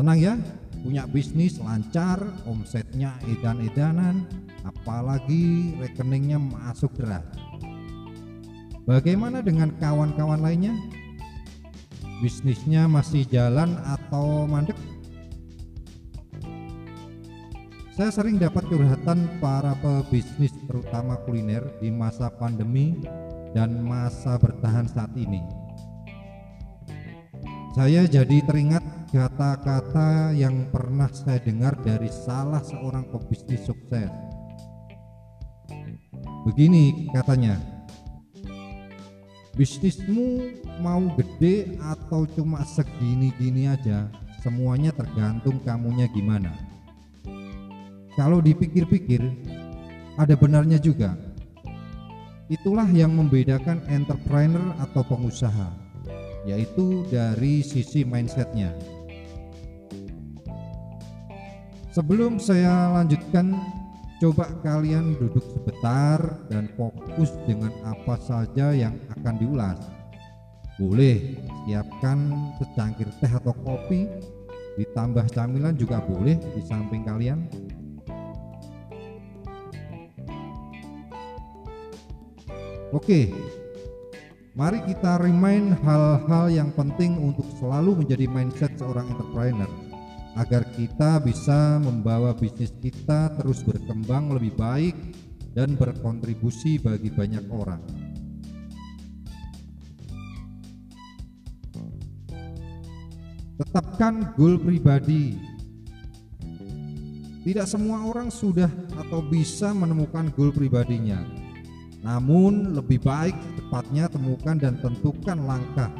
Senang ya punya bisnis lancar, omsetnya edan-edanan, apalagi rekeningnya masuk deras. Bagaimana dengan kawan-kawan lainnya? Bisnisnya masih jalan atau mandek? Saya sering dapat curhatan para pebisnis terutama kuliner di masa pandemi dan masa bertahan saat ini. Saya jadi teringat kata-kata yang pernah saya dengar dari salah seorang pebisnis sukses. Begini katanya, bisnismu mau gede atau cuma segini-gini aja, semuanya tergantung kamunya gimana. Kalau dipikir-pikir, ada benarnya juga. Itulah yang membedakan entrepreneur atau pengusaha yaitu dari sisi mindsetnya. Sebelum saya lanjutkan, coba kalian duduk sebentar dan fokus dengan apa saja yang akan diulas. Boleh siapkan secangkir teh atau kopi, ditambah camilan juga boleh di samping kalian. Oke, Mari kita remind hal-hal yang penting untuk selalu menjadi mindset seorang entrepreneur agar kita bisa membawa bisnis kita terus berkembang lebih baik dan berkontribusi bagi banyak orang. Tetapkan goal pribadi. Tidak semua orang sudah atau bisa menemukan goal pribadinya namun lebih baik tepatnya temukan dan tentukan langkah.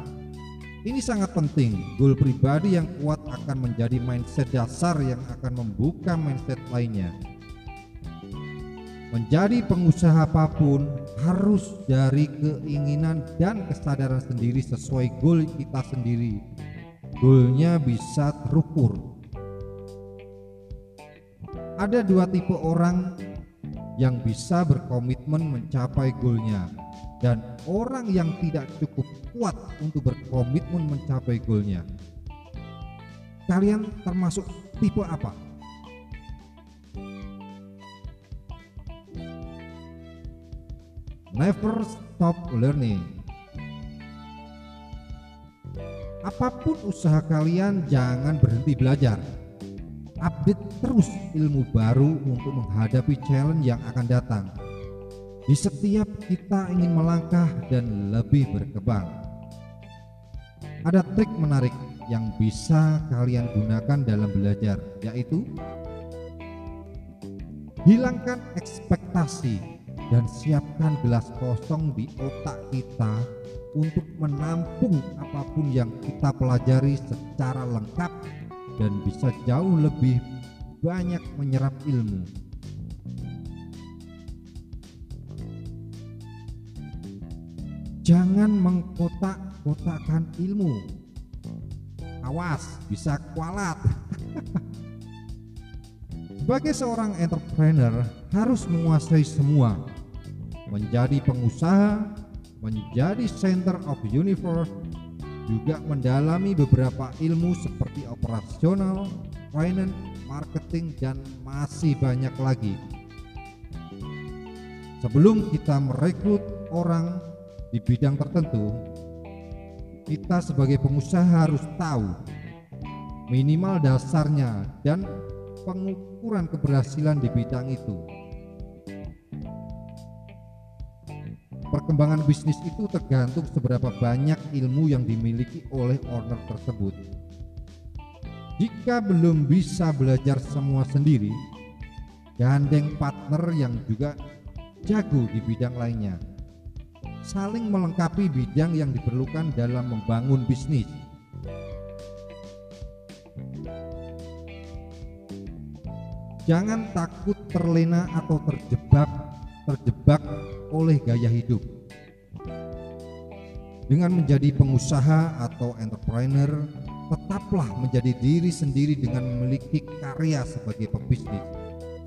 Ini sangat penting. Goal pribadi yang kuat akan menjadi mindset dasar yang akan membuka mindset lainnya. Menjadi pengusaha apa pun harus dari keinginan dan kesadaran sendiri sesuai goal kita sendiri. Goalnya bisa terukur. Ada dua tipe orang yang bisa berkomitmen mencapai goalnya dan orang yang tidak cukup kuat untuk berkomitmen mencapai goalnya. Kalian termasuk tipe apa? Never stop learning. Apa pun usaha kalian, jangan berhenti belajar update terus ilmu baru untuk menghadapi challenge yang akan datang. Di setiap kita ingin melangkah dan lebih berkembang. Ada trik menarik yang bisa kalian gunakan dalam belajar, yaitu hilangkan ekspektasi dan siapkan gelas kosong di otak kita untuk menampung apa pun yang kita pelajari secara lengkap dan bisa jauh lebih banyak menyerap ilmu. Jangan mengkotak-kotakan ilmu. Awas, bisa kualat. Sebagai seorang entrepreneur harus menguasai semua. Menjadi pengusaha, menjadi center of universe juga mendalami beberapa ilmu seperti operasional, finance, marketing, dan masih banyak lagi. Sebelum kita merekrut orang di bidang tertentu, kita sebagai pengusaha harus tahu minimal dasarnya dan pengukuran keberhasilan di bidang itu. Perkembangan bisnis itu tergantung seberapa banyak ilmu yang dimiliki oleh owner tersebut. Jika belum bisa belajar semua sendiri, gandeng partner yang juga jago di bidang lainnya. Saling melengkapi bidang yang diperlukan dalam membangun bisnis. Jangan takut terlena atau terjebak terjebak oleh gaya hidup. Dengan menjadi pengusaha atau entrepreneur, tetaplah menjadi diri sendiri dengan memiliki karya sebagai pebisnis.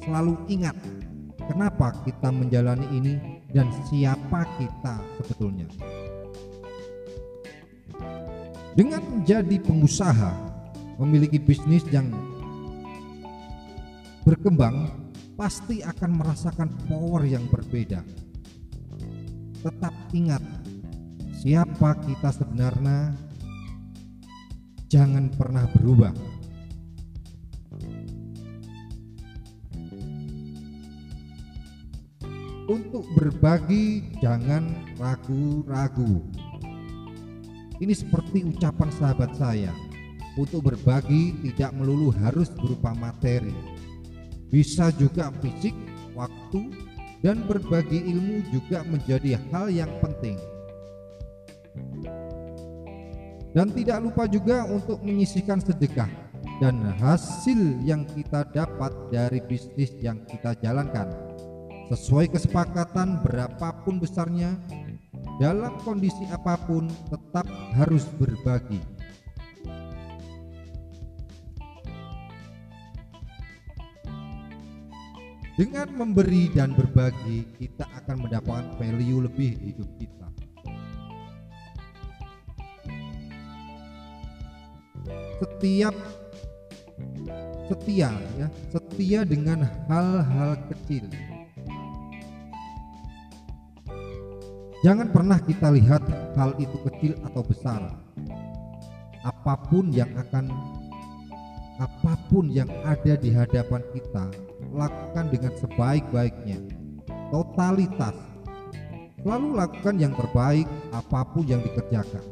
Selalu ingat kenapa kita menjalani ini dan siapa kita sebetulnya. Dengan menjadi pengusaha, memiliki bisnis yang berkembang pasti akan merasakan power yang berbeda. Tetap ingat siapa kita sebenarnya, jangan pernah berubah. Untuk berbagi, jangan ragu-ragu. Ini seperti ucapan sahabat saya. Untuk berbagi, tidak melulu harus berupa materi, bisa juga fisik, waktu, dan berbagi ilmu juga menjadi hal yang penting. Dan tidak lupa juga untuk menyisihkan sedekah dan hasil yang kita dapat dari bisnis yang kita jalankan sesuai kesepakatan berapapun besarnya dalam kondisi apa pun tetap harus berbagi. Dengan memberi dan berbagi kita akan mendapatkan value lebih di hidup kita. Setiap setia ya setia dengan hal-hal kecil Jangan pernah kita lihat hal itu kecil atau besar. Apa pun yang akan apa pun yang ada di hadapan kita, lakukan dengan sebaik-baiknya. Totalitas. Selalu lakukan yang terbaik apa pun yang dikerjakan.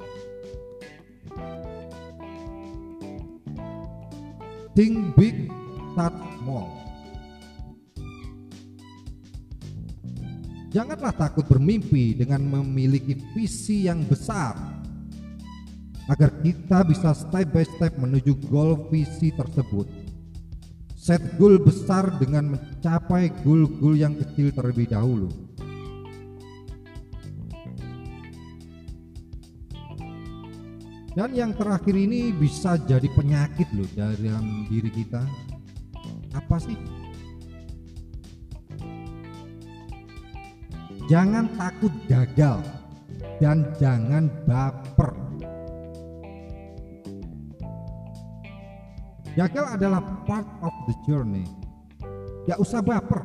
Think big, start small. Janganlah takut bermimpi dengan memiliki visi yang besar agar kita bisa step by step menuju goal visi tersebut. Set goal besar dengan mencapai goal-goal yang kecil terlebih dahulu. Dan yang terakhir ini bisa jadi penyakit loh dalam diri kita. Apa sih Jangan takut gagal dan jangan baper. Gagal adalah part of the journey. Gak usah baper,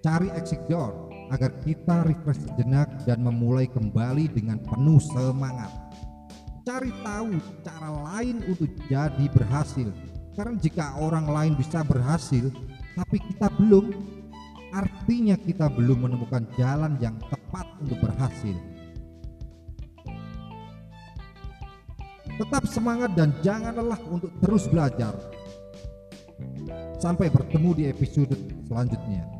cari exit door agar kita refresh sejenak dan memulai kembali dengan penuh semangat. Cari tahu cara lain untuk jadi berhasil. Karena jika orang lain bisa berhasil, tapi kita belum, artinya kita belum menemukan jalan yang tepat untuk berhasil. Tetap semangat dan jangan lelah untuk terus belajar. Sampai bertemu di episode selanjutnya.